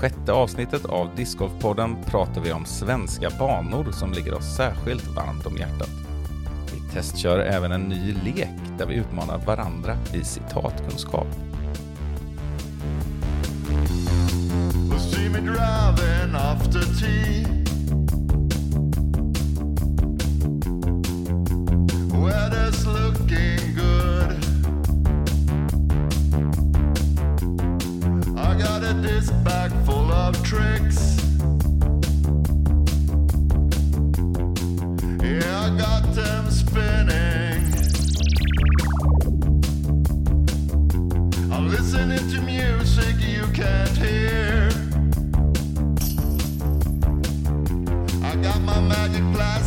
sjätte avsnittet av Discgolfpodden pratar vi om svenska banor som ligger oss särskilt varmt om hjärtat. Vi testkör även en ny lek där vi utmanar varandra i citatkunskap. Weather's looking good. Got a disc bag full of tricks. Yeah, I got them spinning. I'm listening to music you can't hear. I got my magic plastic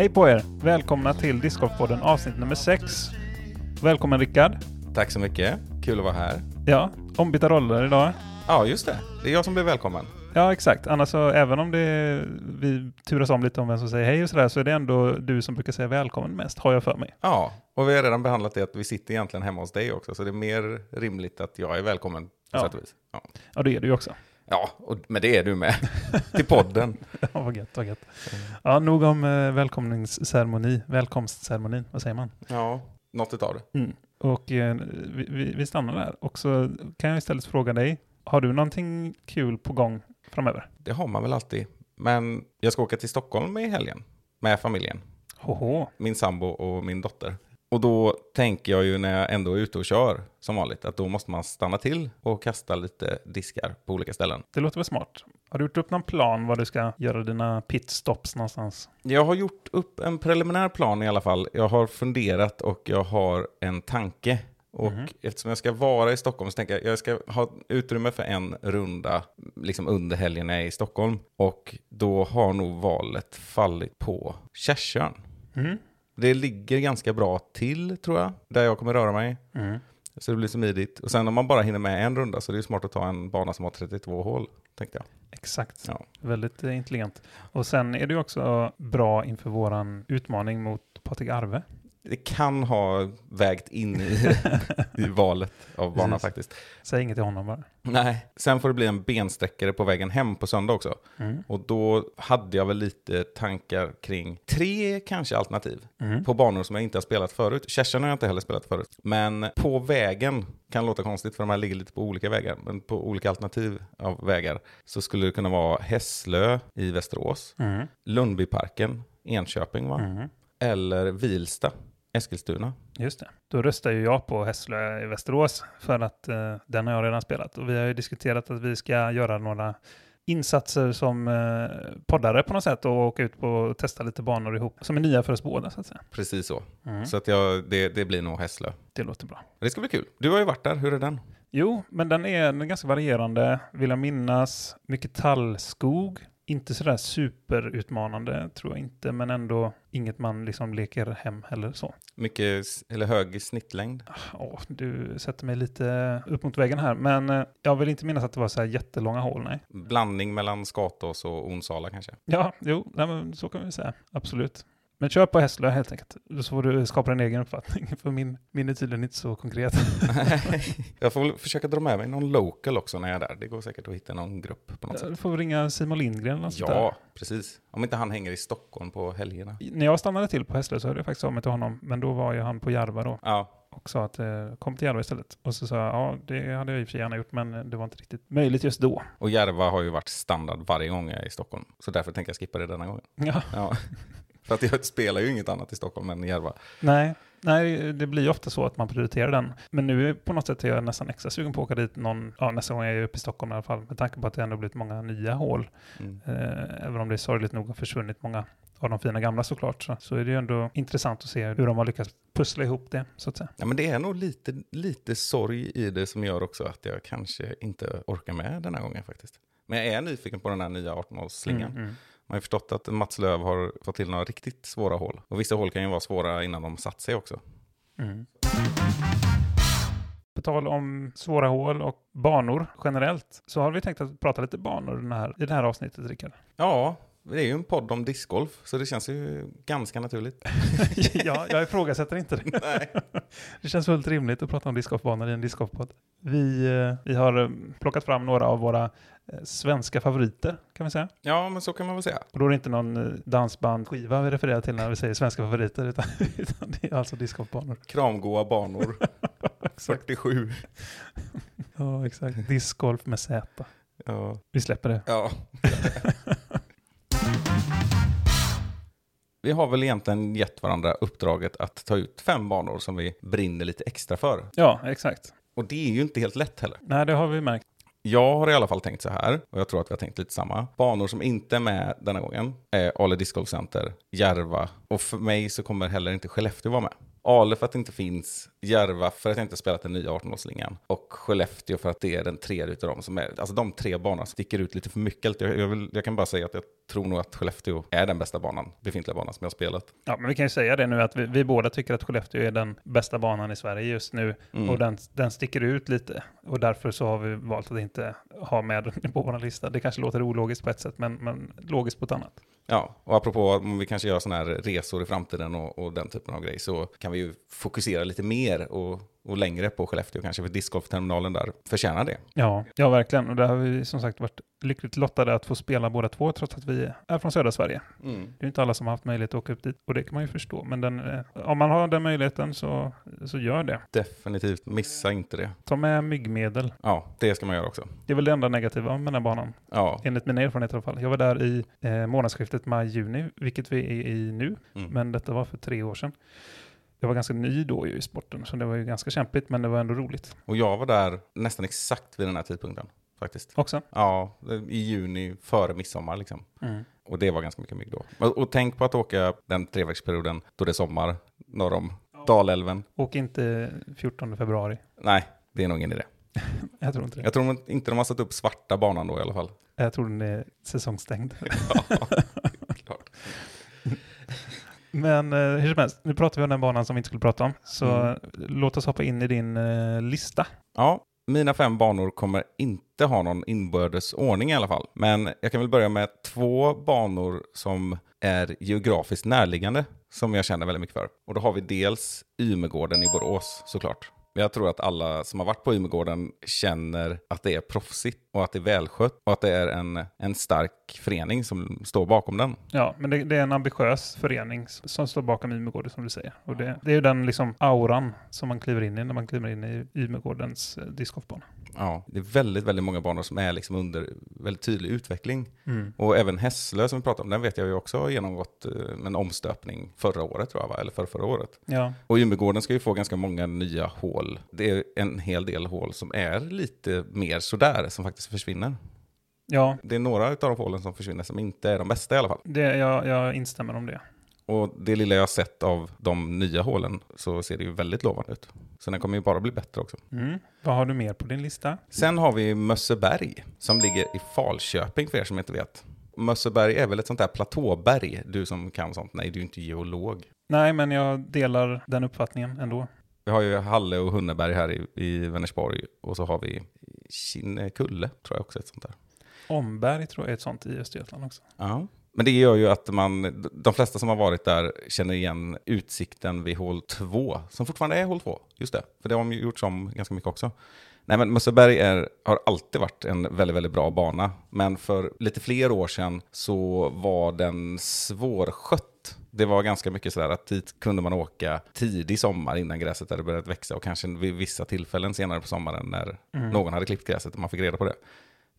Hej på er! Välkomna till Discgolfpodden avsnitt nummer 6. Välkommen Rickard. Tack så mycket, kul att vara här. Ja, ombytta roller idag. Ja, just det. Det är jag som blir välkommen. Ja, exakt. Annars så, även om det, vi turas om lite om vem som säger hej och sådär, så är det ändå du som brukar säga välkommen mest, har jag för mig. Ja, och vi har redan behandlat det att vi sitter egentligen hemma hos dig också, så det är mer rimligt att jag är välkommen på Ja. sätt och vis. Ja, Ja, det är du ju också. Ja och, men det är du med. Till podden. Ja, vad gött, vad gött. Ja, nog om eh, välkomningsceremoni, välkomstceremonin, vad säger man? Ja, något utav det. Mm. Och eh, vi, vi, vi stannar där. Och så kan jag istället fråga dig, har du någonting kul på gång framöver? Det har man väl alltid. Men jag ska åka till Stockholm i helgen med familjen. Hoho. Min sambo och min dotter. Och då tänker jag ju när jag ändå är ute och kör som vanligt att då måste man stanna till och kasta lite diskar på olika ställen. Det låter väl smart. Har du gjort upp någon plan var du ska göra dina pitstops någonstans? Jag har gjort upp en preliminär plan i alla fall. Jag har funderat och jag har en tanke. Och eftersom jag ska vara i Stockholm så tänker jag jag ska ha utrymme för en runda liksom under helgen när jag är i Stockholm. Och då har nog valet fallit på Kärsön. Mm. Det ligger ganska bra till tror jag, där jag kommer röra mig. Mm. Så det blir smidigt. Och sen om man bara hinner med en runda så är det smart att ta en bana som har 32 hål, tänkte jag. Exakt. Ja. Väldigt eh, intelligent. Och sen är det också bra inför våran utmaning mot Patrik Arve. Det kan ha vägt in i, i valet av bana Precis. faktiskt. Säg inget till honom bara. Nej, sen får det bli en bensträckare på vägen hem på söndag också. Mm. Och då hade jag väl lite tankar kring tre kanske alternativ Mm. på banor som jag inte har spelat förut. Kärsön har jag inte heller spelat förut. Men på vägen, kan låta konstigt för de här ligger lite på olika vägar, men på olika alternativ av vägar så skulle det kunna vara Hässlö i Västerås, Mm. Lundbyparken, Enköping va? Mm. Eller Vilsta, Eskilstuna. Just det. Då röstar ju jag på Hässlö i Västerås för att eh, den har jag redan spelat. Och vi har ju diskuterat att vi ska göra några insatser som eh, poddare på något sätt och åka ut på och testa lite banor ihop som är nya för oss båda så att säga. Precis så. Mm. Så att jag, det, det blir nog Hässlö. Det låter bra. Det ska bli kul. Du har ju varit där, hur är den? Jo, men den är, den är ganska varierande, vill jag minnas. Mycket tallskog. Inte sådär superutmanande, tror jag inte, men ändå inget man liksom leker hem heller så. Mycket, eller hög snittlängd. Åh, du sätter mig lite upp mot väggen här, men eh, jag vill inte minnas att det var så här jättelånga hål, nej. Blandning mellan Skatås och Onsala kanske. Ja, jo, nej, men så kan vi säga, absolut. Men kör på Hässlö helt enkelt, så får du skapa en egen uppfattning, för min, min är tydligen inte så konkret. jag får väl försöka dra med mig någon local också när jag är där. Det går säkert att hitta någon grupp på något sätt. Du får ringa Simon Lindgren eller något sånt där. Ja, precis. Om inte han hänger i Stockholm på helgerna. När jag stannade till på Hässlö så hörde jag faktiskt av mig till honom, men då var ju han på Järva då Ja, och sa att eh, kom till Järva istället. Och så sa jag, ja det hade jag i och för sig gärna gjort, men det var inte riktigt möjligt just då. och Järva har ju varit standard varje gång jag är i Stockholm. Så därför tänker jag skippa det denna gången. Ja, Ja. För att jag spelar ju inget annat i Stockholm än Järva. Nej, nej, det blir ju ofta så att man prioriterar den. Men nu på något sätt är jag nästan extra sugen på att åka dit någon, ja, nästa gång jag är uppe i Stockholm i alla fall, med tanke på att det ändå blivit många nya hål. Mm. Eh, även om det är sorgligt nog har försvunnit många av de fina gamla såklart, så, så är det ju ändå intressant att se hur de har lyckats pussla ihop det, så att säga. Ja, men det är nog lite, lite sorg i det som gör också att jag kanske inte orkar med den här gången faktiskt. Men jag är nyfiken på den här nya 18-hålsslingan. Mm, mm. Man har förstått att Mats Löv har fått till några riktigt svåra hål. Och vissa hål kan ju vara svåra innan de satt sig också. Mm. På tal om svåra hål och banor generellt, så har vi tänkt att prata lite banor i, den här, i det här avsnittet, Rickard. Ja, det är ju en podd om discgolf, så det känns ju ganska naturligt. ja, jag ifrågasätter inte det. Nej. Det känns fullt rimligt att prata om discgolfbanor i en discgolfpodd. Vi, eh, vi har eh, plockat fram några av våra svenska favoriter, kan vi säga. Ja, men så kan man väl säga. Och då är det inte någon eh, dansbandskiva vi refererar till när vi säger svenska favoriter, utan, utan det är alltså discgolfbanor. Kramgoa banor, Exakt. 47. Ja, exakt. Discgolf med Z. Ja. Vi släpper det. ja. Vi har väl egentligen gett varandra uppdraget att ta ut fem banor som vi brinner lite extra för. Ja, exakt. Och det är ju inte helt lätt heller. Nej, det har vi märkt. Jag har i alla fall tänkt så här, och jag tror att vi har tänkt lite samma. Banor som inte är med denna gången är Ale Disc Golf Center, Järva och för mig så kommer heller inte Skellefteå vara med. Ale för att det inte finns, Järva för att jag inte spelat den nya 18-årsslingan och Skellefteå för att det är den tredje utav dem som är, alltså de tre banorna sticker ut lite för mycket. Jag, jag, vill, jag kan bara säga att jag tror nog att Skellefteå är den bästa banan, befintliga banan som jag har spelat. Ja, men vi kan ju säga det nu att vi, vi båda tycker att Skellefteå är den bästa banan i Sverige just nu. Mm. Och den, den sticker ut lite. Och därför så har vi valt att inte ha med den på vår lista. Det kanske låter ologiskt på ett sätt, men, men logiskt på ett annat. Ja, och apropå om vi kanske gör sådana här resor i framtiden och, och den typen av grej så kan vi ju fokusera lite mer och, och längre på Skellefteå kanske, för discgolfterminalen där förtjänar det. Ja, ja verkligen. Och där har vi som sagt varit lyckligt lottade att få spela båda två, trots att vi är från södra Sverige. Mm. Det är inte alla som har haft möjlighet att åka upp dit, och det kan man ju förstå. Men den, eh, om man har den möjligheten så, så gör det. Definitivt, missa inte det. Ta med myggmedel. Ja, det ska man göra också. Det är väl det enda negativa med den här banan. Ja, Enligt mina erfarenheter i alla fall. Jag var där i eh, månadsskiftet maj-juni, vilket vi är i nu. mm. Men detta var för tre år sedan. Jag var ganska ny då i sporten, så det var ju ganska kämpigt, men det var ändå roligt och jag var där nästan exakt vid den här tidpunkten faktiskt. också. Ja, i juni före midsommar liksom. Mm. Och det var ganska mycket mygg då. Och, och tänk på att åka den treveckorsperioden då det är sommar norr om Dalälven. Och inte 14 februari. Nej, det är nog ingen idé. Jag tror inte det. Jag tror inte de har satt upp svarta banan då i alla fall. Jag tror den är säsongsstängd. Ja, klart. Men eh, hur som helst, nu pratar vi om den banan som vi inte skulle prata om. Så Mm. låt oss hoppa in i din eh, lista. Ja, mina fem banor kommer inte ha någon inbördes ordning i alla fall. Men jag kan väl börja med två banor som är geografiskt närliggande som jag känner väldigt mycket för. Och då har vi dels Ymegården i Borås såklart. Jag tror att alla som har varit på Ymegården känner att det är proffsigt och att det är välskött och att det är en, en stark förening som står bakom den. Ja, men det, det är en ambitiös förening som står bakom Ymegården som du säger. Och det, det är ju den liksom auran som man kliver in i när man kliver in i Ymegårdens eh, discgolfbana. Ja, det är väldigt, väldigt många banor som är liksom under väldigt tydlig utveckling. Mm. Och även Hässlö som vi pratade om, den vet jag ju också har genomgått eh, en omstöpning förra året tror jag, va? eller för förra året. Ja, Och Ymegården ska ju få ganska många nya hål. Det är en hel del hål som är lite mer sådär, som faktiskt försvinner. ja Det är några av de hålen som försvinner som inte är de bästa i alla fall. det, jag, jag instämmer om det. Och det lilla jag sett av de nya hålen så ser det ju väldigt lovande ut. Så den kommer ju bara bli bättre också. Mm. Vad har du mer på din lista? Sen har vi Mösseberg som ligger i Falköping för er som inte vet. Mösseberg är väl ett sånt där platåberg, du som kan sånt. Nej, du är inte geolog. Nej, men jag delar den uppfattningen ändå. Vi har ju Halle och Hunneberg här i, i Vänersborg och så har vi Kinnekulle, tror jag också är ett sånt där. Omberg tror jag är ett sånt i Östergötland också. Ja. Men det gör ju att man, de flesta som har varit där känner igen utsikten vid hål 2, som fortfarande är hål 2. Just det, för det har de gjort om ganska mycket också. Nej men Mösseberg är, har alltid varit en väldigt, väldigt bra bana. Men för lite fler år sedan så var den svårskött. Det var ganska mycket sådär att dit kunde man åka tidig sommar innan gräset hade börjat växa och kanske vid vissa tillfällen senare på sommaren när Mm. någon hade klippt gräset och man fick reda på det.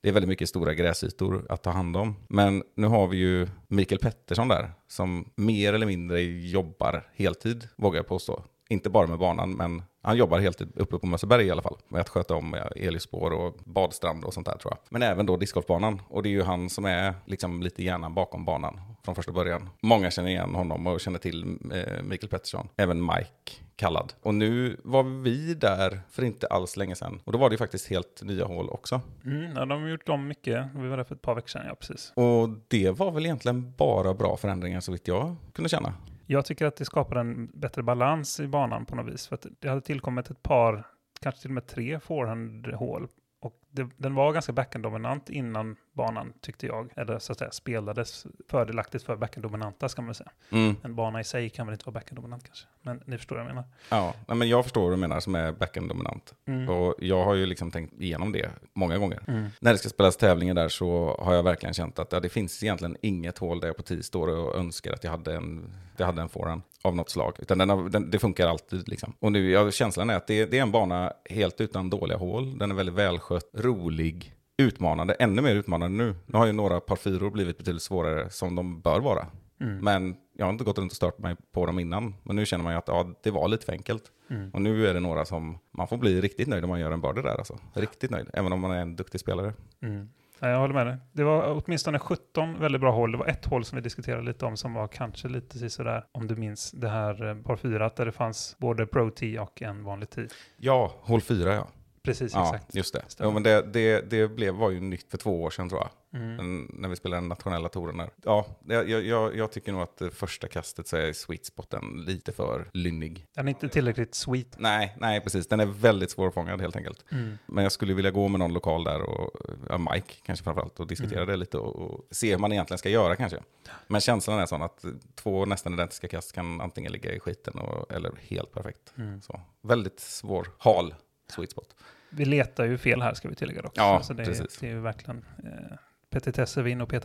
Det är väldigt mycket stora gräsytor att ta hand om. Men nu har vi ju Mikael Pettersson där, som mer eller mindre jobbar heltid, vågar jag påstå. Inte bara med banan, men han jobbar heltid uppe på Mösseberg i alla fall. Med att sköta om elljusspår och badstrand och sånt där tror jag. Men även då discgolfbanan. Och det är ju han som är liksom lite hjärnan bakom banan från första början. Många känner igen honom och känner till eh, Mikael Pettersson. Även Mike kallad. Och nu var vi där för inte alls länge sedan. Och då var det ju faktiskt helt nya hål också. Mm, ja, de har gjort om mycket. Vi var där för ett par veckor sedan, ja precis. Och det var väl egentligen bara bra förändringar så vitt jag kunde känna. Jag tycker att det skapar en bättre balans i banan på något vis. För att det hade tillkommit ett par, kanske till och med tre forehandhål. Och det, den var ganska backhand-dominant innan banan, tyckte jag. Eller så att säga, spelades fördelaktigt för backhand-dominanta, ska man säga. Mm. En bana i sig kan väl inte vara backhand-dominant kanske. Men ni förstår vad jag menar. Ja, men jag förstår vad du menar som är backhand-dominant. Mm. Och jag har ju liksom tänkt igenom det många gånger. Mm. När det ska spelas tävlingar där så har jag verkligen känt att ja, det finns egentligen inget hål där jag på tid står och önskar att jag hade en, jag hade en forehand av något slag. Utan den har, den, det funkar alltid. Liksom. Och nu, ja, känslan är att det, det är en bana helt utan dåliga hål. Den är väldigt välskött, rolig, utmanande. Ännu mer utmanande nu. Nu har ju några par fyror blivit betydligt svårare som de bör vara. Mm. Men jag har inte gått runt och stört mig på dem innan. Men nu känner man ju att ja, det var lite för enkelt. Mm. Och nu är det några som man får bli riktigt nöjd om man gör en birdie där. Alltså. Riktigt nöjd, även om man är en duktig spelare. Mm. Ja, jag håller med dig. Det var åtminstone 17 väldigt bra hål. Det var ett hål som vi diskuterade lite om som var kanske lite sådär, om du minns, det här eh, par 4 där det fanns både Pro Tee och en vanlig tee. Ja, hål fyra ja. Precis, Ja, exakt. just det. Stämmer. Ja, men det, det, det blev, var ju nytt för två år sedan tror jag. Mm. När vi spelade den nationella touren där. Ja, jag, jag, jag tycker nog att första kastet så är sweet spoten lite för lynnig. Den är inte tillräckligt sweet. Nej, nej precis. Den är väldigt svårfångad helt enkelt. Mm. Men jag skulle vilja gå med någon lokal där och, ja, Mike kanske framförallt, och diskutera Mm. det lite och, och se hur man egentligen ska göra kanske. Men känslan är sån att två nästan identiska kast kan antingen ligga i skiten och, eller helt perfekt. Mm. Så, väldigt svår, hal sweet spot. Vi letar ju fel här ska vi tillägga dock. Ja, Alltså det, precis. det är ju verkligen eh, petitesser vi in och i.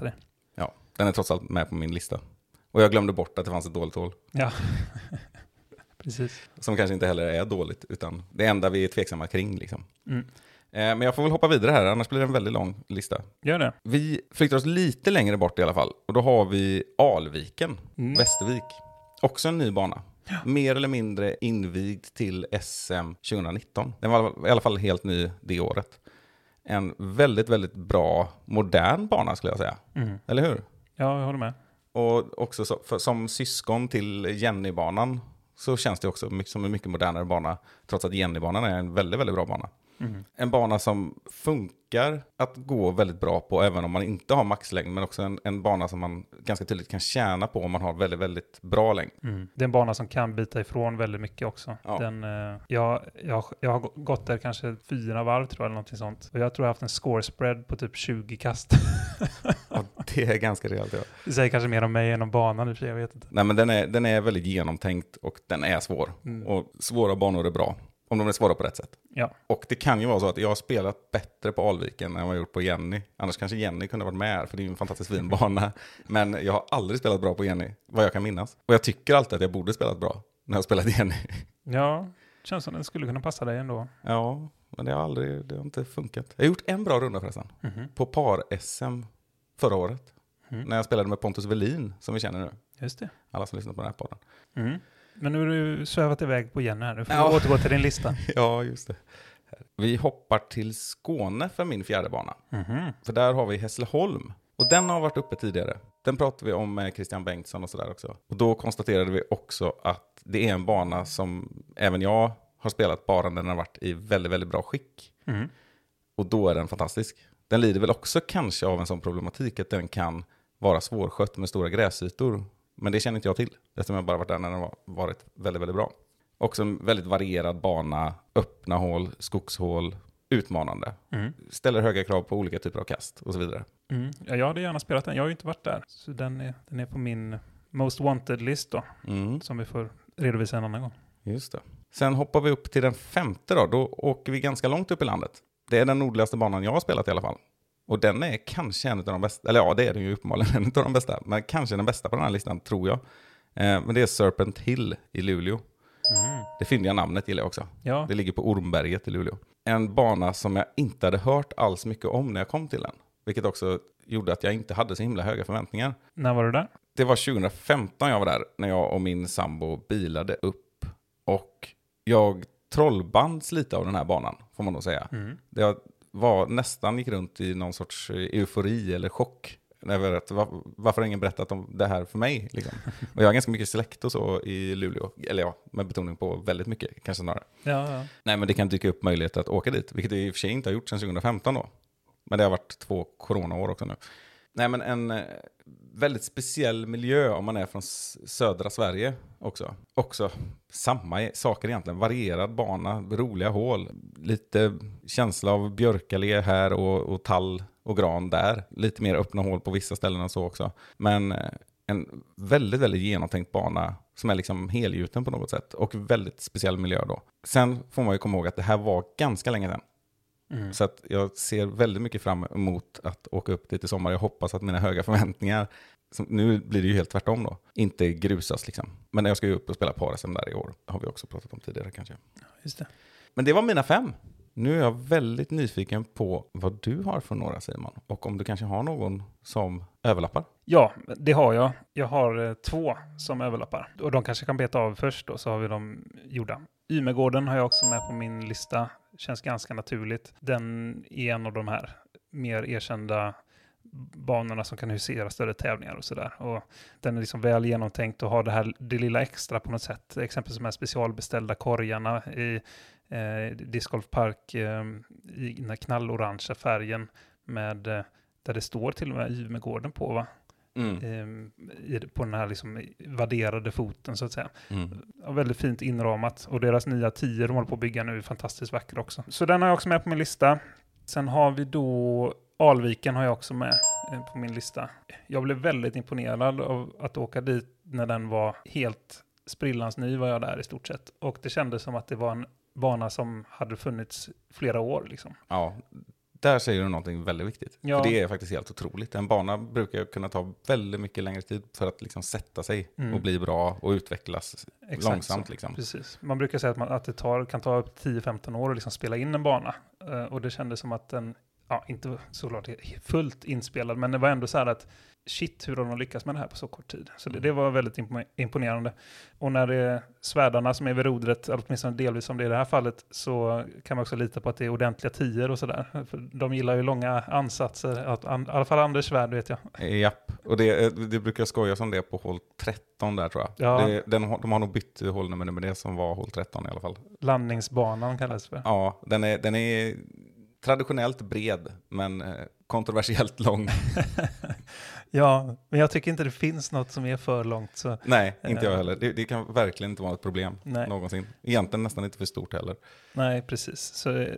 Ja, den är trots allt med på min lista. Och jag glömde bort att det fanns ett dåligt hål. Ja, precis. Som kanske inte heller är dåligt, utan det enda vi är tveksamma kring. Liksom. Mm. Eh, men jag får väl hoppa vidare här, annars blir det en väldigt lång lista. Gör det. Vi flyttar oss lite längre bort i alla fall. Och då har vi Alviken, Mm. Västervik. Också en ny bana. Mer eller mindre invigd till SM 2019. Den var i alla fall helt ny det året. En väldigt, väldigt bra, modern bana skulle jag säga. Mm. Eller hur? Ja, jag håller med. Och också så, för, som syskon till Jennybanan så känns det också mycket, som en mycket modernare bana. Trots att Jennybanan är en väldigt, väldigt bra bana. Mm. En bana som funkar att gå väldigt bra på även om man inte har maxlängd. Men också en, en bana som man ganska tydligt kan tjäna på om man har väldigt, väldigt bra längd. Mm. Det är en bana som kan bita ifrån väldigt mycket också. Ja. Den, eh, jag, jag, jag har gått där kanske fyra varv tror jag, eller någonting sånt. Och jag tror jag har haft en score spread på typ 20 kast. Och det är ganska rejält. Ja. det säger kanske mer om mig än om banan i och för sig, jag vet inte. Nej men den är, den är väldigt genomtänkt och den är svår. Mm. Och svåra banor är bra. Om de är svåra på rätt sätt. Ja. Och det kan ju vara så att jag har spelat bättre på Alviken än vad jag har gjort på Jenny. Annars kanske Jenny kunde ha varit med här, för det är ju en fantastiskt fin bana. Men jag har aldrig spelat bra på Jenny, vad jag kan minnas. Och jag tycker alltid att jag borde spelat bra när jag spelat Jenny. Ja, känns som den skulle kunna passa dig ändå. Ja, men det har aldrig, det har inte funkat. Jag har gjort en bra runda förresten. Mhm. På par-SM förra året. Mm. När jag spelade med Pontus Velin, som vi känner nu. Just det. Alla som lyssnar på den här podden. Mm. Men nu har du svävat iväg på Jenny här. Nu får Ja. återgå till din lista. Ja, just det. Vi hoppar till Skåne för min fjärde bana. Mhm. För där har vi Hässleholm. Och den har varit uppe tidigare. Den pratade vi om med Christian Bengtsson och sådär också. Och då konstaterade vi också att det är en bana som även jag har spelat bara när den har varit i väldigt, väldigt bra skick. Mm. Och då är den fantastisk. Den lider väl också kanske av en sån problematik att den kan vara svårskött med stora gräsytor. Men det känner inte jag till, eftersom jag bara varit där när den har varit väldigt, väldigt bra. Också en väldigt varierad bana, öppna hål, skogshål, utmanande. Mm. Ställer höga krav på olika typer av kast och så vidare. Mm. Ja, jag hade gärna spelat den. Jag har ju inte varit där. Så den är, den är på min Most Wanted-list då. Mm, Som vi får redovisa en annan gång. just det. Sen hoppar vi upp till den femte då. Då åker vi ganska långt upp i landet. Det är den nordligaste banan jag har spelat i alla fall. Och den är kanske en av de bästa, eller ja det är den ju uppenbarligen en av de bästa, men kanske den bästa på den här listan tror jag. Eh, men det är Serpent Hill i Luleå. Mm. Det fyndiga namnet gillar jag också. Ja, Det ligger på Ormberget i Luleå. en bana som jag inte hade hört alls mycket om när jag kom till den. Vilket också gjorde att jag inte hade så himla höga förväntningar. När var du där? Det var 2015 jag var där, när jag och min sambo bilade upp. Och jag trollbands lite av den här banan, får man nog säga. Mm. Det var nästan gick runt i någon sorts eufori eller chock. Över att, var, varför har ingen berättat om det här för mig? Liksom. Och jag har ganska mycket släkt och så i Luleå. Eller ja, med betoning på väldigt mycket, kanske snarare. Ja, ja. Nej, men det kan dyka upp möjlighet att åka dit, vilket jag i och för sig inte har gjort sedan 2015 då. Men det har varit två coronaår också nu. Nej, men en eh, väldigt speciell miljö om man är från södra Sverige också. Också samma e-, saker egentligen. Varierad bana, roliga hål, lite känsla av björkallé här och, och tall och gran där. Lite mer öppna hål på vissa ställen och så också. Men eh, en väldigt, väldigt genomtänkt bana som är liksom helgjuten på något sätt. Och väldigt speciell miljö då. Sen får man ju komma ihåg att det här var ganska länge sedan. Mm. Så att jag ser väldigt mycket fram emot att åka upp dit i sommar. Jag hoppas att mina höga förväntningar, nu blir det ju helt tvärtom då, inte grusas liksom. Men jag ska ju upp och spela par där i år, har vi också pratat om tidigare kanske. Just det. Men det var mina fem. Nu är jag väldigt nyfiken på vad du har för några Simon. Och om du kanske har någon som överlappar. Ja, det har jag. Jag har eh, två som överlappar. Och de kanske kan beta av först då, så har vi dem gjorda. Ymegården har jag också med på min lista. Känns ganska naturligt. Den är en av de här mer erkända banorna som kan husera större tävlingar och sådär. Och den är liksom väl genomtänkt och har det här det lilla extra på något sätt. Exempelvis de här specialbeställda korgarna i eh, Disc Golf Park eh, i den här knallorangea färgen med eh, där det står till och med Ymegården på va? Mm. I, på den här liksom vadderade foten så att säga. Mm. Ja, väldigt fint inramat och deras nya 10 de håller på att bygga nu är fantastiskt vackra också. Så den har jag också med på min lista. Sen har vi då Alviken har jag också med eh, på min lista. Jag blev väldigt imponerad av att åka dit när den var helt sprillans ny var jag där i stort sett. Och det kändes som att det var en bana som hade funnits flera år liksom. Ja, där säger du någonting väldigt viktigt. Ja. För det är faktiskt helt otroligt. En bana brukar kunna ta väldigt mycket längre tid för att liksom sätta sig Mm. och bli bra och utvecklas Exakt långsamt. Liksom. Precis. Man brukar säga att, man, att det tar, kan ta upp 10-15 år att liksom spela in en bana. Eh, och det kändes som att den, ja, inte såklart fullt inspelad, men det var ändå så här att shit hur har de lyckats med det här på så kort tid. Så det, det var väldigt impo- imponerande. Och när det är svärdarna som är vid rodret, åtminstone delvis som det är i det här fallet, så kan man också lita på att det är ordentliga tior och sådär. De gillar ju långa ansatser, att, an, i alla fall Anders svärd vet jag. Japp, och det, det brukar skojas om det på hål 13 där tror jag. Ja. Det, den, de har nog bytt hålnummer nu, men det som var hål 13 i alla fall. Landningsbanan kallas det för. Ja, den är, den är traditionellt bred, men eh, kontroversiellt lång. Ja, men jag tycker inte det finns något som är för långt. Så Nej, inte jag Eh. heller. Det, det kan verkligen inte vara ett problem Nej. någonsin. Egentligen nästan inte för stort heller. Nej, precis. Så eh,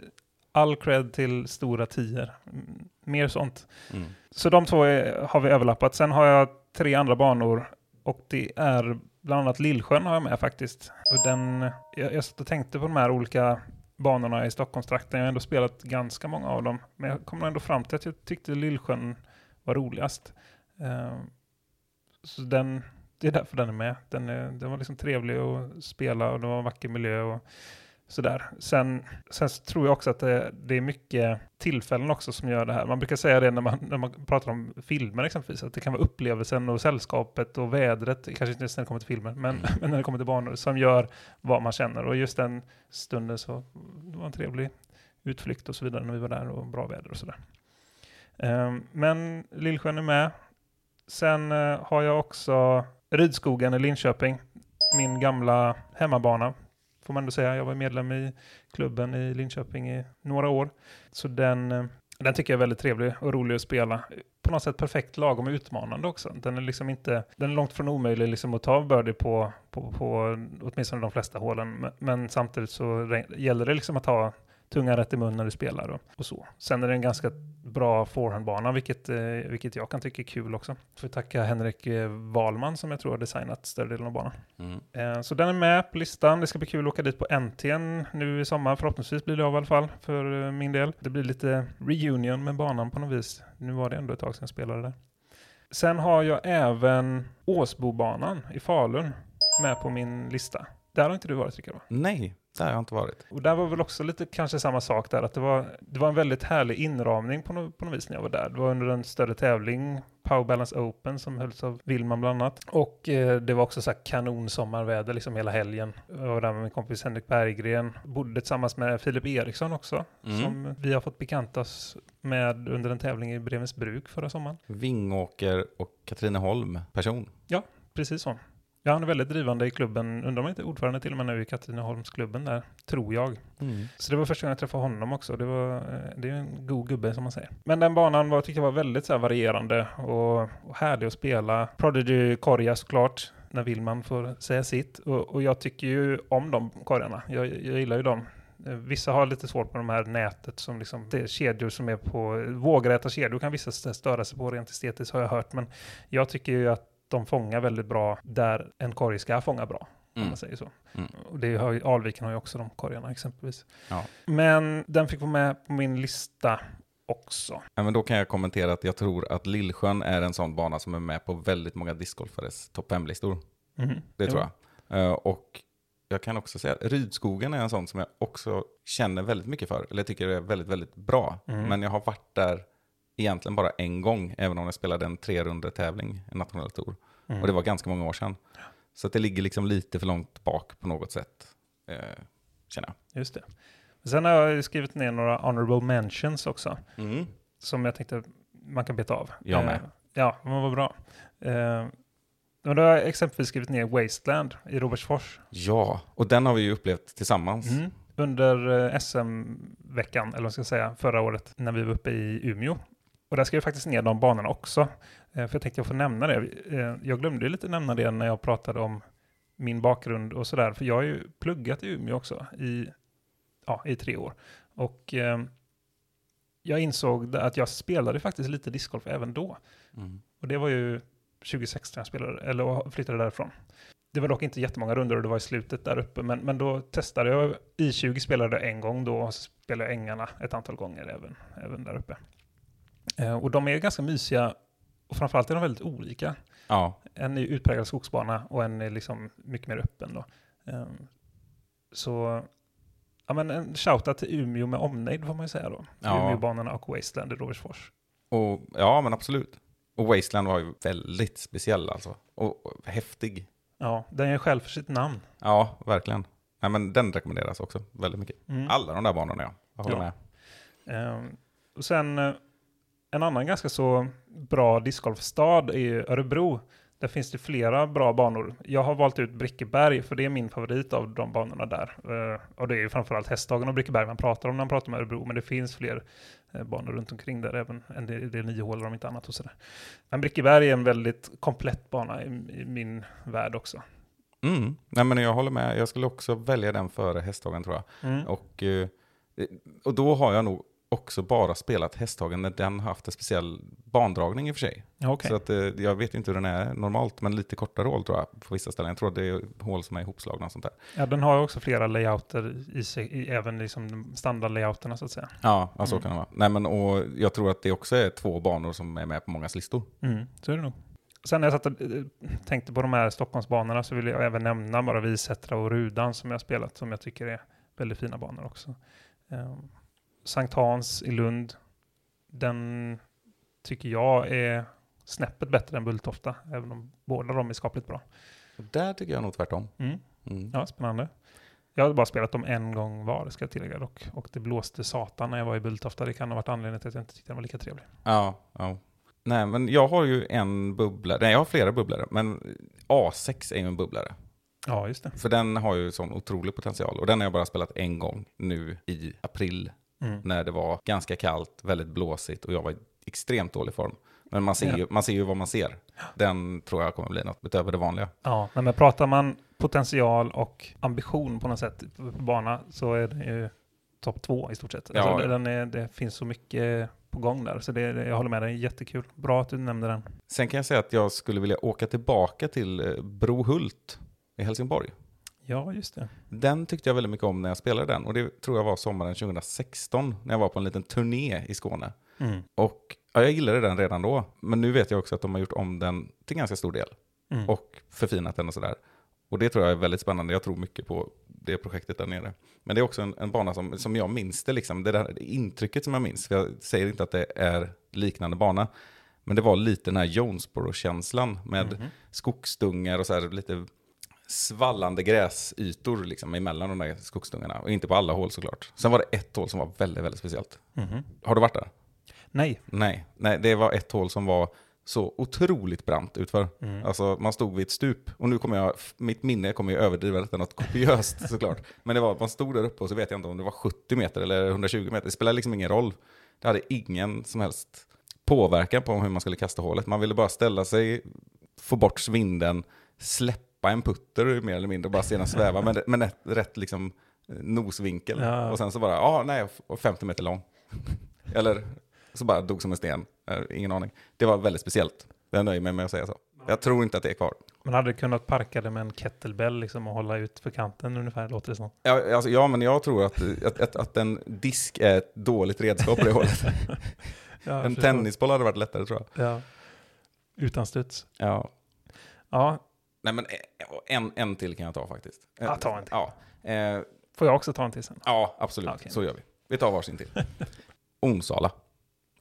all cred till stora tior. Mm, Mer sånt. Mm. Så de två är, har vi överlappat. Sen har jag tre andra banor och det är bland annat Lillsjön har jag med faktiskt. Och den, jag, jag satt och tänkte på de här olika banorna i Stockholmstrakten. Jag har ändå spelat ganska många av dem. Men jag kom ändå fram till att jag tyckte Lillsjön var roligast. Eh, så den, det är därför den är med. Den, är, den var liksom trevlig att spela och det var en vacker miljö. Och, Sådär. Sen, sen tror jag också att det, det är mycket tillfällen också som gör det här. Man brukar säga det när man, när man pratar om filmer exempelvis, att det kan vara upplevelsen och sällskapet och vädret, kanske inte just när det kommer till filmer, men, Mm. men när det kommer till banor, som gör vad man känner. Och just den stunden så det var en trevlig utflykt och så vidare när vi var där och bra väder och sådär. Ehm, men Lillsjön är med. Sen eh, har jag också Rydskogen i Linköping, min gamla hemmabana får man ändå säga. Jag var medlem i klubben i Linköping i några år. Så den, eh, den tycker jag är väldigt trevlig och rolig att spela. På något sätt perfekt lagom utmanande också. Den är liksom inte, den är långt från omöjlig liksom att ta birdie på, på, på åtminstone de flesta hålen. Men, men samtidigt så gäller det liksom att ha tungan rätt i mun när du spelar och, och så. Sen är det en ganska bra forehandbana, vilket, eh, vilket jag kan tycka är kul också. Får tacka Henrik eh, Wahlman som jag tror har designat större delen av banan. Mm. Eh, Så den är med på listan. Det ska bli kul att åka dit på NT'n nu i sommar. Förhoppningsvis blir det av i alla fall för eh, min del. Det blir lite reunion med banan på något vis. Nu var det ändå ett tag sedan jag spelade där. Sen har jag även Åsbobanan i Falun med på min lista. Där har inte du varit Rickard va? Nej, Där har jag inte varit. Och där var väl också lite kanske samma sak där, att det var, det var en väldigt härlig inramning på, no, på något vis när jag var där. Det var under en större tävling, Power Balance Open, som hölls av Willman bland annat. Och eh, det var också så här kanon sommarväder liksom hela helgen. Jag var där med min kompis Henrik Berggren, bodde tillsammans med Filip Eriksson också, Mm. som vi har fått bekanta oss med under en tävling i Brevensbruk förra sommaren. Vingåker och Katrineholm person. Precis så. Ja, han är väldigt drivande i klubben, undrar om han inte är ordförande till och med nu i Katrineholmsklubben där, tror jag. Så det var första gången jag träffade honom också. Det, var, eh, det är en god gubbe som man säger. Men den banan var, tyckte jag var väldigt så här, varierande och, och härlig att spela. Prodigy korgar såklart, när Willman får säga sitt. Och, och jag tycker ju om de korgarna. Jag, jag gillar ju dem. Eh, Vissa har lite svårt med de här nätet som liksom, det är kedjor som är på, vågräta kedjor kan vissa störa sig på rent estetiskt har jag hört. Men jag tycker ju att de fångar väldigt bra där en korg ska fånga bra. Mm. man säger så. Mm. Och det har, ju- Alviken har ju också de korgarna exempelvis. Ja. Men den fick vara med på min lista också. Ja, men då kan jag kommentera att jag tror att Lillsjön är en sån bana som är med på väldigt många discgolfares topp 5-listor. Mhm. Det Jo. tror jag. Eh, och jag kan också säga att Rydskogen är en sån som jag också känner väldigt mycket för. Eller tycker är väldigt, väldigt bra. Mm. Men jag har varit där egentligen bara en gång, även om jag spelade en tre tävling en nationell tour. Mm. Och det var ganska många år sedan. Så det ligger liksom lite för långt bak på något sätt, eh, känner Just det. Sen har jag skrivit ner några honorable mentions också. jag. Mm. Som jag tänkte man kan beta av. Jag Eh, med. Ja, men vad bra. Eh, men då har jag exempelvis skrivit ner Wasteland i Robertsfors. Ja, och den har vi ju upplevt tillsammans. Mm. Under eh, SM-veckan, eller vad ska jag säga, förra året när vi var uppe i Umeå. Och där skrev jag faktiskt ner de banorna också. Eh, för jag tänkte jag får nämna det. Eh, jag glömde lite nämna det när jag pratade om min bakgrund och sådär. För jag har ju pluggat i Umeå också i, ja, i tre år. Och eh, jag insåg att jag spelade faktiskt lite discgolf även då. Mm. Och det var ju 2016 jag spelade, eller flyttade därifrån. Det var dock inte jättemånga runder och det var i slutet där uppe, men, men då testade jag I20 spelade en gång då och så spelade jag Ängarna ett antal gånger även, även där uppe. Eh, och de är ganska mysiga och framförallt är de väldigt olika. Ja, En är utpräglad skogsbana och en är liksom mycket mer öppen då. Eh, så ja, men en shoutout till Umeå med omnejd får man ju säga då. Ja. Umeåbanorna och Wasteland i Robertsfors. och, ja men absolut. Och Wasteland var ju väldigt speciell alltså. Och, och häftig. Ja, den är själv för sitt namn. Ja, verkligen. Nej, men den rekommenderas också väldigt mycket. Mm. Alla de där banorna, ja. Jag håller Ja. med. Ehm, och sen eh, en annan ganska så bra discgolfstad är Örebro. Där finns det flera bra banor. Jag har valt ut Brickeberg för det är min favorit av de banorna där. Eh, och det är ju framförallt Hästhagen och Brickeberg man pratar om när man pratar om Örebro. Men det finns fler eh, banor runt omkring där även än det, det är nio hål om inte annat och sådär. Men Brickeberg är en väldigt komplett bana i, i min värld också. Mm. Nej, men jag håller med. Jag skulle också välja den före Hästhagen tror jag. Mm. Och, eh, och då har jag nog också bara spelat Hästhagen när den har haft en speciell bandragning i och för sig. Okej. Så att, eh, jag vet inte hur den är normalt, men lite kortare hål tror jag på vissa ställen. Jag tror att det är hål som är ihopslagna och sånt där. Ja, den har också flera layouter i sig, i, även liksom standardlayouterna så att säga. Ja, så Mm. kan det vara. Nej, men, och jag tror att det också är två banor som är med på mångas listor. Mm, så är det nog. Sen när jag satt och eh, tänkte på de här Stockholmsbanorna så vill jag även nämna bara Visättra och Rudan som jag spelat som jag tycker är väldigt fina banor också. Um, Sankt Hans i Lund, den tycker jag är snäppet bättre än Bulltofta, även om båda de är skapligt bra. Där tycker jag nog tvärtom. Mm. Mm. Ja, spännande. Jag har bara spelat dem en gång var, ska jag tillägga dock. Och det blåste satan när jag var i Bulltofta. Det kan ha varit anledningen till att jag inte tyckte den var lika trevlig. Ja, ja. Nej, men jag har ju en bubblare. Nej, jag har flera bubblare. Men A6 är ju en bubblare. Ja, just det. För den har ju sån otrolig potential. Och den har jag bara spelat en gång nu i april. Mm. När det var ganska kallt, väldigt blåsigt och jag var i extremt dålig form. Men man ser, ju, man ser ju vad man ser. Den tror jag kommer bli något utöver det vanliga. Ja, men pratar man potential och ambition på något sätt på bana så är det ju topp två i stort sett. Ja, alltså, ja. den är, det finns så mycket på gång där, så det, det, jag håller med dig, jättekul. Bra att du nämnde den. Sen kan jag säga att jag skulle vilja åka tillbaka till eh, Brohult i Helsingborg. Ja, just det. Den tyckte jag väldigt mycket om när jag spelade den. Och det tror jag var sommaren 2016 när jag var på en liten turné i Skåne. Mm. Och ja, jag gillade den redan då. Men nu vet jag också att de har gjort om den till ganska stor del. Mm. Och förfinat den och sådär. Och det tror jag är väldigt spännande. Jag tror mycket på det projektet där nere. Men det är också en, en bana som, som jag minns det, liksom. det där intrycket som jag minns. För jag säger inte att det är liknande bana. Men det var lite den här Jonesboro-känslan med skogsdungar och så här lite svallande gräsytor liksom emellan de där skogsdungarna. Och inte på alla hål såklart. Sen var det ett hål som var väldigt, väldigt speciellt. Mhm. Har du varit där? Nej. Nej, nej, det var ett hål som var så otroligt brant utför. Alltså man stod vid ett stup. Och nu kommer jag, mitt minne kommer ju överdriva detta något kopiöst såklart. Men det var, man stod där uppe och så vet jag inte om det var 70 meter eller 120 meter. Det spelar liksom ingen roll. Det hade ingen som helst påverkan på hur man skulle kasta hålet. Man ville bara ställa sig, få bort svinden, släppa en putter mer eller mindre och bara se den sväva med, med rätt, rätt liksom eh, nosvinkel. Ja. Och sen så bara, ja nej, och 50 meter lång. Eller så bara dog som en sten. Eh, Ingen aning. Det var väldigt speciellt. Jag nöjer mig med att säga så. Jag tror inte att det är kvar. Man hade kunnat parka det med en kettlebell liksom och hålla ut för kanten ungefär, låter det som. Ja, alltså, ja men jag tror att, att, att, att en disk är ett dåligt redskap på det hållet. Ja, en tennisboll hade varit lättare tror jag. Ja. Utan studs. Ja. Ja, Nej men eh, en, en till kan jag ta faktiskt. Ja, ta en till. Ja, eh, får jag också ta en till sen? ja absolut. Okej. Så gör vi. Vi tar varsin till. Onsala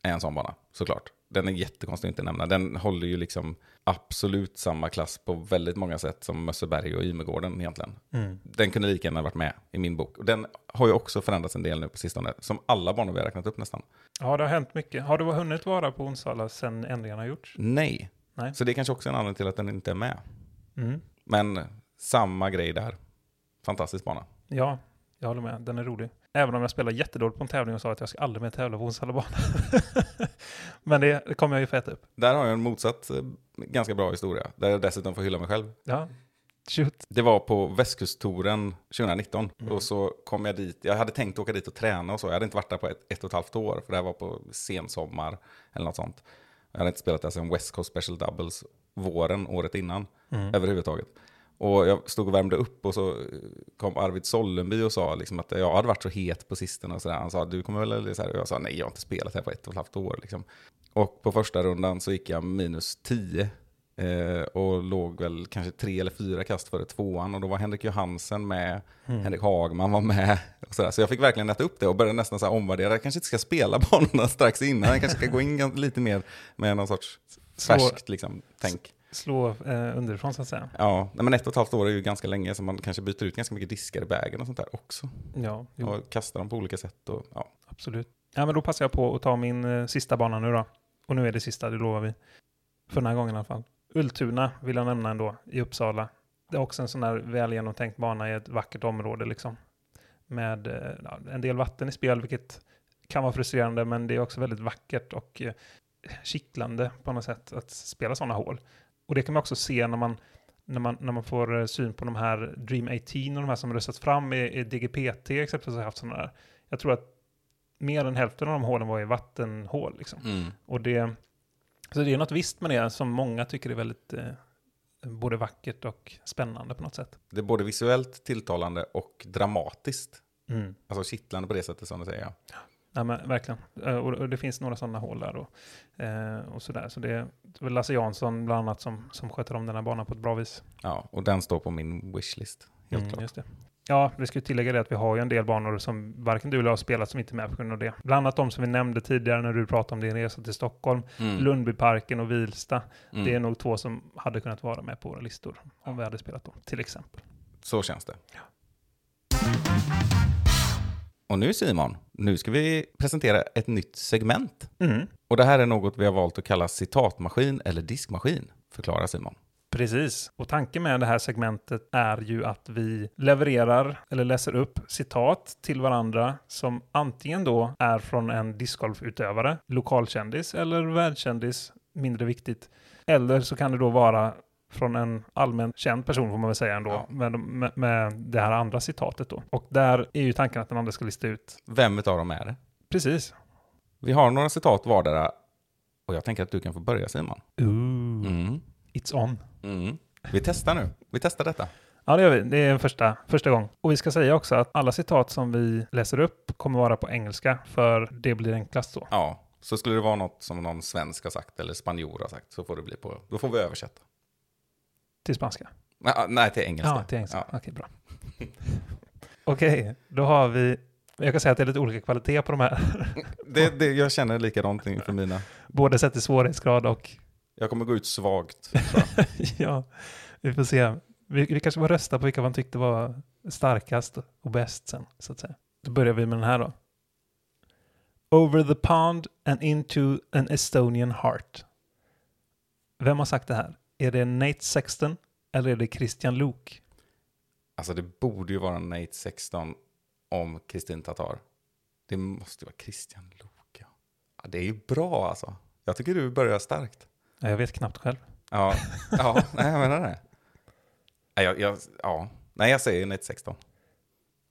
är en sån bana, såklart. Den är jättekonstig att inte nämna. Den håller ju liksom absolut samma klass på väldigt många sätt som Mösseberg och Ymegården egentligen. Mm. Den kunde lika gärna varit med i min bok. Och den har ju också förändrats en del nu på sistone, som alla banor vi har räknat upp nästan. Ja, det har hänt mycket. Har du hunnit vara på Onsala sen ändringarna har gjorts? Nej. Nej. Så det är kanske också en anledning till att den inte är med. Mm. Men samma grej där. Fantastisk bana. Ja, jag håller med. Den är rolig. Även om jag spelar jättedåligt på en tävling och sa att jag ska aldrig mer tävla på Onsala bana. Men det, det kommer jag ju få äta upp. Där har jag en motsatt eh, ganska bra historia. Där jag dessutom får hylla mig själv. Ja, shoot. Det var på Västkusttouren 2019. Mm. Och så kom jag dit. Jag hade tänkt åka dit och träna och så. Jag hade inte varit där på ett, ett och ett halvt år. För det här var på sensommar eller något sånt. Jag hade inte spelat där sedan West Coast Special Doubles våren året innan. Mm. Överhuvudtaget. Och jag stod och värmde upp och så kom Arvid Sollenby och sa liksom att jag hade varit så het på sistone. Och så där. Han sa, du kommer väl... Så här. Och jag sa, nej jag har inte spelat här på ett och ett halvt år. Liksom. Och på första rundan så gick jag minus 10. Eh, och låg väl kanske tre eller fyra kast före tvåan. Och då var Henrik Johansen med, Mm. Henrik Hagman var med. Och så, där. så jag fick verkligen äta upp det och började nästan så här omvärdera. Jag kanske inte ska spela banorna strax innan. Jag kanske ska gå in lite mer med någon sorts Färskt liksom, tänk. Slå eh, underifrån så att säga. Ja, nej, men ett och ett halvt år är ju ganska länge så man kanske byter ut ganska mycket diskar i bagen och sånt där också. Ja, jo, Och kastar dem på olika sätt. Och, ja. absolut. Ja, men då passar jag på att ta min eh, sista bana nu då. Och nu är det sista, det lovar vi. För den här gången i alla fall. Ultuna vill jag nämna ändå, i Uppsala. Det är också en sån här väl genomtänkt bana i ett vackert område liksom. Med eh, en del vatten i spel, vilket kan vara frustrerande, men det är också väldigt vackert och eh, kittlande på något sätt att spela sådana hål. Och det kan man också se när man, när man, när man får eh, syn på de här Dream 18 och de här som röstats fram i, i DGPT exempelvis har haft sådana där. Jag tror att mer än hälften av de hålen var i vattenhål. Liksom. Mm. Och det, så det är något visst med det som många tycker är väldigt eh, både vackert och spännande på något sätt. Det är både visuellt tilltalande och dramatiskt. Mm. Alltså kittlande på det sättet som du säger. Ja. Ja, men verkligen. Eh, Och, det finns några sådana hål där och, eh, och sådär. Så det är Lasse Jansson bland annat som, som sköter om den här banan på ett bra vis. Ja, och den står på min wishlist. Helt Mm, klart. Just det. Ja, vi ska tillägga det att vi har ju en del banor som varken du eller jag har spelat som inte är med på grund av det. Bland annat de som vi nämnde tidigare när du pratade om din resa till Stockholm. Mm. Lundbyparken och Vilsta. Mm. Det är nog två som hade kunnat vara med på våra listor om vi hade spelat dem, till exempel. Så känns det. Och nu Simon, nu ska vi presentera ett nytt segment. Mm. Och det här är något vi har valt att kalla citatmaskin eller diskmaskin. Förklara Simon. Precis. Och tanken med det här segmentet är ju att vi levererar eller läser upp citat till varandra som antingen då är från en discgolfutövare, lokalkändis eller världskändis, mindre viktigt. Eller så kan det då vara från en allmänt känd person får man väl säga ändå, Ja. med, med, med det här andra citatet då. Och där är ju tanken att den andra ska lista ut. Vem utav dem är det? Precis. Vi har några citat vardera. Och jag tänker att du kan få börja Simon. Ooh, Mm. it's on. Mm. Vi testar nu. Vi testar detta. Ja, det gör vi. Det är en första, första gång. Och vi ska säga också att alla citat som vi läser upp kommer vara på engelska, för det blir enklast så. Ja, så skulle det vara något som någon svensk har sagt eller spanjor har sagt så får det bli på, då får vi översätta. Till spanska. Ah, nej, till engelska. Ja, till engelska. Ja. Okej, bra. Okej, då har vi... Jag kan säga att det är lite olika kvalitet på de här. Det, det, jag känner likadant inför mina. Både sett i svårighetsgrad och... Jag kommer gå ut svagt. ja, vi får se. Vi, vi kanske får rösta på vilka man tyckte var starkast och bäst sen, så att säga. Då börjar vi med den här då. Over the pond and into an Estonian heart. Vem har sagt det här? Är det Nate Sexton eller är det Christian Luuk? Alltså det borde ju vara Nate 16 om Kristin Tatar. Det måste vara Christian Lok. Ja. Ja, det är ju bra alltså. Jag tycker du börjar starkt. Ja, Jag vet knappt själv. Ja, ja nej, jag menar det. Jag, jag, ja. nej, jag säger Nate 16.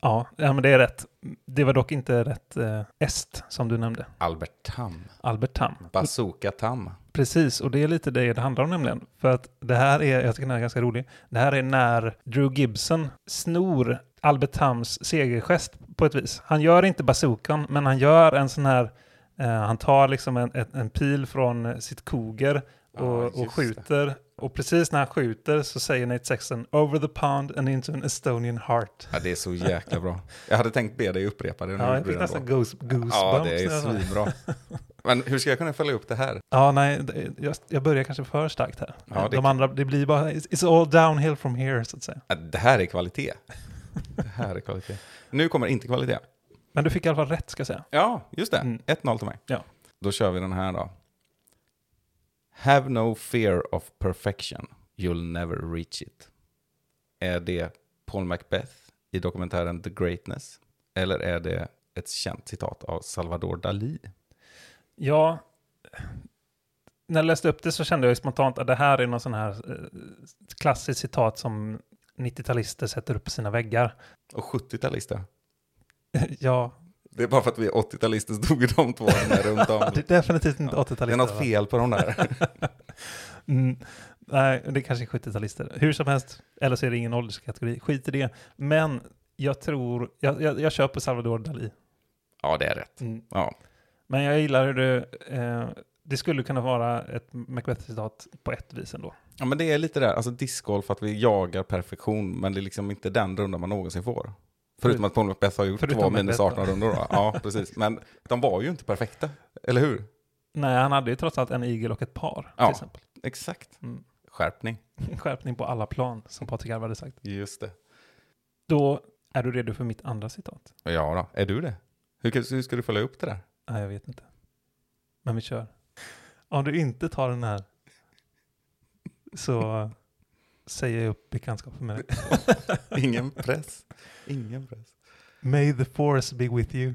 Ja, ja, men det är rätt. Det var dock inte rätt eh, est som du nämnde. Albert Tam. Albert Tam. Bazooka Tam. Precis, och det är lite det det handlar om nämligen. För att det här är, jag tycker den här är ganska rolig, det här är när Drew Gibson snor Albert Tams segergest på ett vis. Han gör inte bazookan, men han gör en sån här, eh, han tar liksom en, en, en pil från sitt koger och, just och det. skjuter. Och precis när han skjuter så säger Nate Sexton “Over the pond and into an Estonian heart”. Ja, det är så jäkla bra. Jag hade tänkt be dig upprepa det. nu Ja, jag fick nästan goose, goosebumps. Ja, det är svinbra. Men hur ska jag kunna följa upp det här? Ja, nej, jag, jag börjar kanske för starkt här. Ja, det- De andra, det blir bara, it's all downhill from here, så att säga. Det här är kvalitet. Det här är kvalitet. Nu kommer inte kvalitet. Men du fick i alla fall rätt, ska jag säga. Ja, just det. Mm. 1-0 till mig. Ja. Då kör vi den här då. Have no fear of perfection. You'll never reach it. Är det Paul Macbeth i dokumentären The Greatness? Eller är det ett känt citat av Salvador Dalí? Ja, när jag läste upp det så kände jag spontant att det här är någon sån här eh, klassiskt citat som 90-talister sätter upp på sina väggar. Och 70-talister. ja, Det är bara för att vi är 80-talister så tog de två där runt om. det är definitivt inte Ja, 80-talister. Det är något va? fel på de där. Mm, nej, det kanske är 70-talister. Hur som helst, eller så är det ingen ålderskategori. Skit i det. Men jag tror, jag, jag, jag köper Salvador Dalí. Ja, det är rätt. Mm. Ja, Men jag gillar hur det, eh, det skulle kunna vara ett Macbeth-citat på ett vis ändå. Ja, men det är lite där, alltså discgolf, att vi jagar perfektion, men det är liksom inte den runda man någonsin får. Förutom att Paul Macbeth har gjort Förutom två minus Macbeth, 18 rundor då. Ja, precis. Men de var ju inte perfekta, eller hur? Nej, han hade ju trots allt en igel och ett par, Ja. till exempel. Exakt. Mm. Skärpning. Skärpning på alla plan, som Patrik Alva hade sagt. Just det. Då är du redo för mitt andra citat? Ja då, är du det? Hur ska du följa upp det där? Nej, jag vet inte. Men vi kör. Om du inte tar den här så säger jag upp bekantskapen med dig. Ingen press. Ingen press. May the force be with you.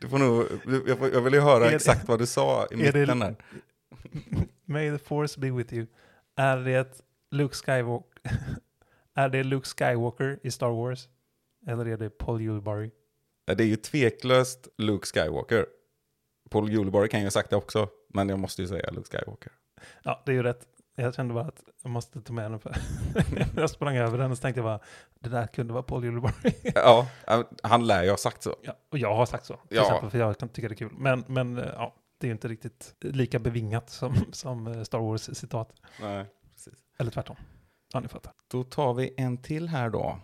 Du får nog, jag, jag vill ju höra Är det- exakt vad du sa i det- mitten där. May the force be with you. Är det Luke Skywalker, är det Luke Skywalker i Star Wars? Eller är det Paul? Ja, Det är ju tveklöst Luke Skywalker. Paul Juleborg kan ju ha sagt det också, men jag måste ju säga Luke Skywalker. Ja, det är ju rätt. Jag kände bara att jag måste ta med den för jag sprang över den och så tänkte jag bara, det där kunde vara Paul Yulbari. Ja, han lär ju ha sagt så. Ja, och jag har sagt så, till Ja. exempel, för jag kan tycka det är kul. Men, men eh, ja, det är ju inte riktigt lika bevingat som, som eh, Star Wars-citat. Nej, precis. Eller tvärtom. Ja, ni fattar. Då tar vi en till här då.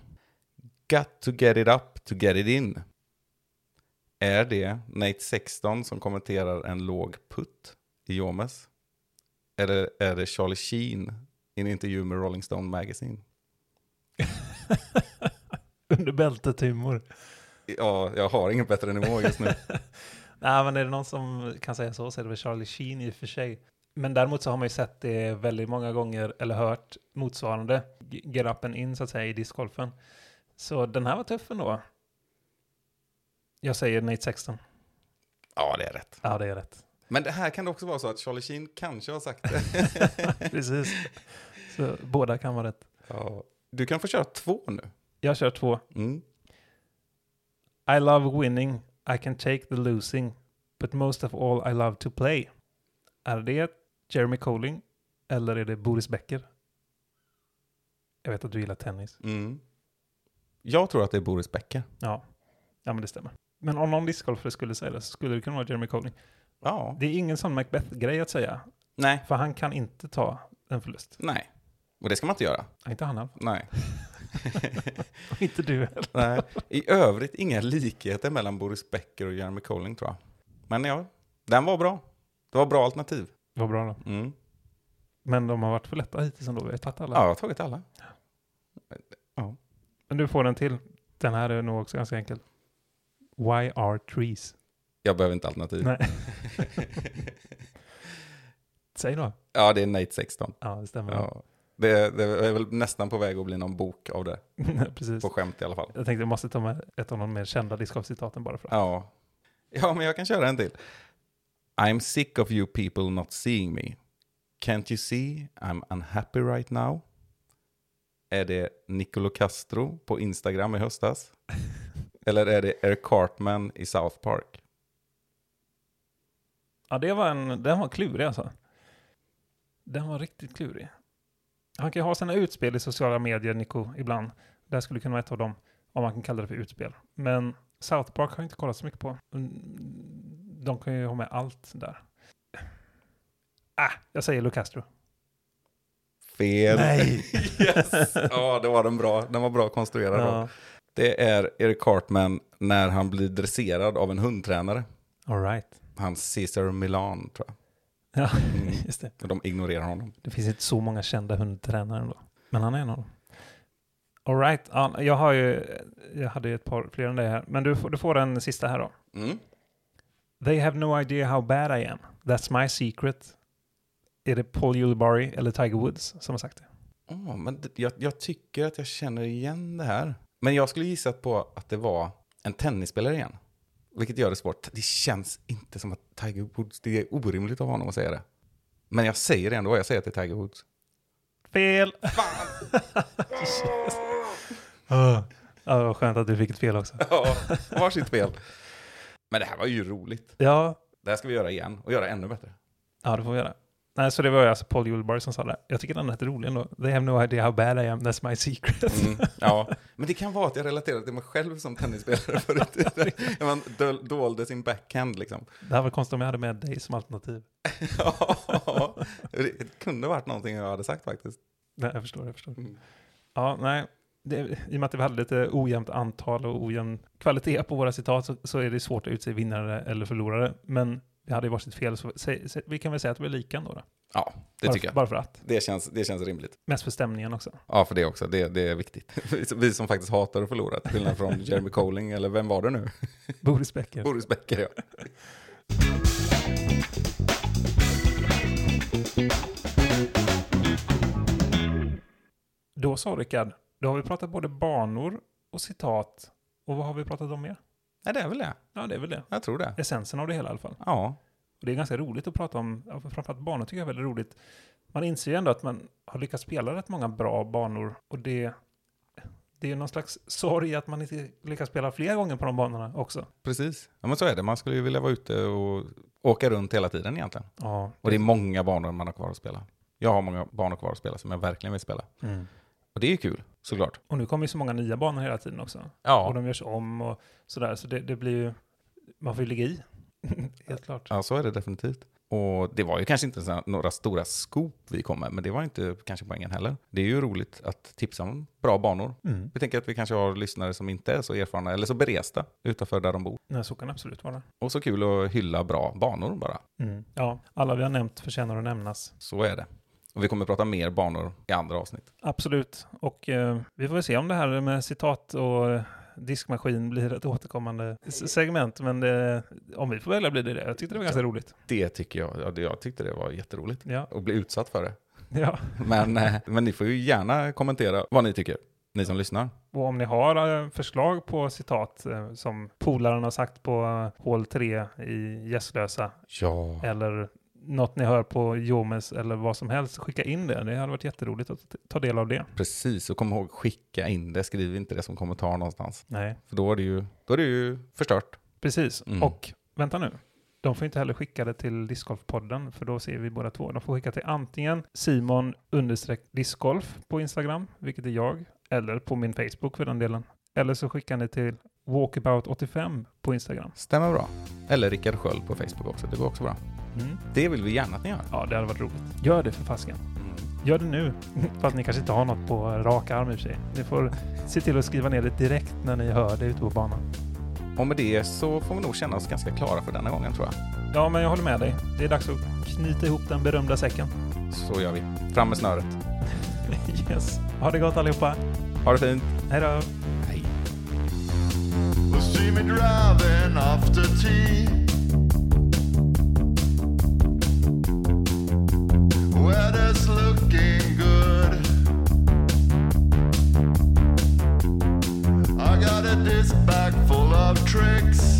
Got to get it up to get it in. Är det Nate 16 som kommenterar en låg putt i Jomes? Eller är det Charlie Sheen i en intervju med Rolling Stone Magazine? Under bältet humor. Ja, jag har ingen bättre nivå just nu. Nej, men är det någon som kan säga så så är det väl Charlie Sheen i och för sig. Men däremot så har man ju sett det väldigt många gånger, eller hört motsvarande, get up and in så att säga i discgolfen. Så den här var tuff ändå. Jag säger Nate 16. Ja, det är rätt. Ja, det är rätt. Men det här kan det också vara så att Charlie Sheen kanske har sagt det. Precis. Så båda kan vara rätt. ja. Du kan få köra två nu. Jag kör två. Mm. I love winning, I can take the losing, but most of all I love to play. Är det Jeremy Colling eller är det Boris Becker? Jag vet att du gillar tennis. Mm. Jag tror att det är Boris Becker. Ja, ja men det stämmer. Men om någon discgolfare skulle säga det så skulle det kunna vara Jeremy Colling. Ja. Det är ingen sån Macbeth-grej att säga. Nej, För han kan inte ta en förlust. nej. Och det ska man inte göra. Inte han fall. Nej. Och inte du heller. nej. I övrigt inga likheter mellan Boris Becker och Jeremy Colling tror jag. Men ja, den var bra. Det var bra alternativ. Det var bra då. Mm. Men de har varit för lätta hittills ändå. Vi har tagit alla. Ja, jag har tagit alla. Men du får en till. Den här är nog också ganska enkel. Why are trees? Jag behöver inte alternativ. Nej. Säg då. Ja, det är Nate 16. Ja, det stämmer. Ja. Det, det är väl nästan på väg att bli någon bok av det. Precis. På skämt i alla fall. Jag tänkte jag måste ta med ett av de mer kända discgolf-citaten bara för att. Ja. ja, men jag kan köra en till. I'm sick of you people not seeing me. Can't you see I'm unhappy right now? Är det Nicolo Castro på Instagram i höstas? Eller är det Eric Cartman i South Park? Ja, det var en, den var klurig alltså. Den var riktigt klurig. Han kan ju ha sina utspel i sociala medier, Nico, ibland. Det här skulle kunna vara ett av dem, om man kan kalla det för utspel. Men South Park har jag inte kollat så mycket på. Mm, de kan ju ha med allt där. Ah, jag säger Lucastro. Fel. Nej! yes! Ja, det var den bra. Den var bra konstruerad. ja. Det är Eric Cartman när han blir dresserad av en hundtränare. All right. Han Cesar Milan, tror jag. Ja, Mm. just det. Och de ignorerar honom. Det finns inte så många kända hundtränare ändå. Men han är en av dem. All right. Ja, jag, har ju, jag hade ju ett par fler än det här. Men du, får- du får en sista här då. Mm. They have no idea how bad I am. That's my secret. Är det Paul Ulibarri eller Tiger Woods som har sagt det? Åh, men jag, jag tycker att jag känner igen det här. Men jag skulle gissa på att det var en tennisspelare igen. Vilket gör det svårt. Det känns inte som att Tiger Woods, det är orimligt av honom att säga det. Men jag säger det ändå, jag säger att det är Tiger Woods. Fel! Åh, Ja, vad skönt att du fick ett fel också. Ja, varsitt fel. Men det här var ju roligt. Ja, Det här ska vi göra igen och göra ännu bättre. ja det får vi göra. Nej, så det var alltså Paul Ulibarri som sa det. Jag tycker den är rätt rolig ändå. They have no idea how bad I am, that's my secret. Mm, ja, men det kan vara att jag relaterar till mig själv som tennisspelare förut. Man dol- dolde sin backhand liksom. Det här var konstigt om jag hade med dig som alternativ. Ja, det kunde varit någonting jag hade sagt faktiskt. Nej, jag förstår, jag förstår. Mm. Ja, nej. Det, I och med att vi hade lite ojämnt antal och ojämn kvalitet på våra citat så, så är det svårt att utse vinnare eller förlorare. Men vi hade ju varsitt fel, så sä, sä, vi kan väl säga att vi är lika ändå. Då. Ja, det bara, tycker jag. Bara för att. Det känns, det känns rimligt. Mest för stämningen också. Ja, för det också. Det, det är viktigt. Vi som- Vi som faktiskt hatar att förlora, till skillnad från Jeremy Colling, eller vem var det nu? Boris Becker. Boris Becker, ja. Då så Rickard, då har vi pratat både banor och citat. Och vad har vi pratat om mer? Nej, det är väl det. Ja, det är väl det. Jag tror det. Essensen av det hela i alla fall. Ja, Och det är ganska roligt att prata om, framförallt banor tycker jag är väldigt roligt. Man inser ju ändå att man har lyckats spela rätt många bra banor och det, det är ju någon slags sorg att man inte lyckas spela fler gånger på de banorna också. precis. Ja, men så är det. Man skulle ju vilja vara ute och åka runt hela tiden egentligen. Ja. Och det är många banor man har kvar att spela. Jag har många banor kvar att spela som jag verkligen vill spela. Mm. Och det är ju kul, såklart. Och nu kommer ju så många nya banor hela tiden också. Och Ja, de görs om och sådär, så det, det blir ju, man får ju ligga i. Helt klart. ja så är det definitivt. Och det var ju kanske inte några stora scoop vi kom med, men det var inte kanske poängen heller. Det är ju roligt att tipsa om bra banor. Mm. Vi tänker att vi kanske har lyssnare som inte är så erfarna eller så beresta utanför där de bor. Nej, så kan det absolut vara. Och så kul att hylla bra banor bara. Mm. Ja, alla vi har nämnt förtjänar att nämnas. Så är det. Och vi kommer prata mer banor i andra avsnitt. Absolut. Och eh, vi får väl se om det här med citat och eh, diskmaskin blir ett återkommande segment. Men det, om vi får välja blir det det. Jag tyckte det var ganska roligt. Det tycker jag, jag tyckte det var jätteroligt. Ja, Att bli utsatt för det. ja. Men, eh, men ni får ju gärna kommentera vad ni tycker, ni som lyssnar. Och om ni har eh, förslag på citat som polaren har sagt på hål 3 i Gässlösa Ja. eller något ni hör på Jomes eller vad som helst, skicka in det. Det hade varit jätteroligt att ta del av det. Precis, och kom ihåg skicka in det, skriv inte det som kommentar någonstans. Nej, För då är det ju, då är det ju förstört. precis. Mm. Och vänta nu. De får inte heller skicka det till Discgolfpodden, för då ser vi båda två. De får skicka till antingen Simon discgolf på Instagram, vilket är jag, eller på min Facebook för den delen. Eller så skickar ni till Walkabout85 på Instagram. Stämmer bra. Eller Rickard Sköld på Facebook också, det går också bra. Mm. Det vill vi gärna att ni gör. Ja, det hade varit roligt. Gör det för fasken. Mm. Gör det nu. Fast ni kanske inte har något på rak arm i och för sig. Ni får se till att skriva ner det direkt när ni hör det ute på banan. Och med det så får vi nog känna oss ganska klara för denna gången tror jag. Ja, men jag håller med dig. Det är dags att knyta ihop den berömda säcken. Så gör vi. Fram med snöret. Yes. Ha det gott allihopa. Ha det fint. Hej då. Hej. Tricks.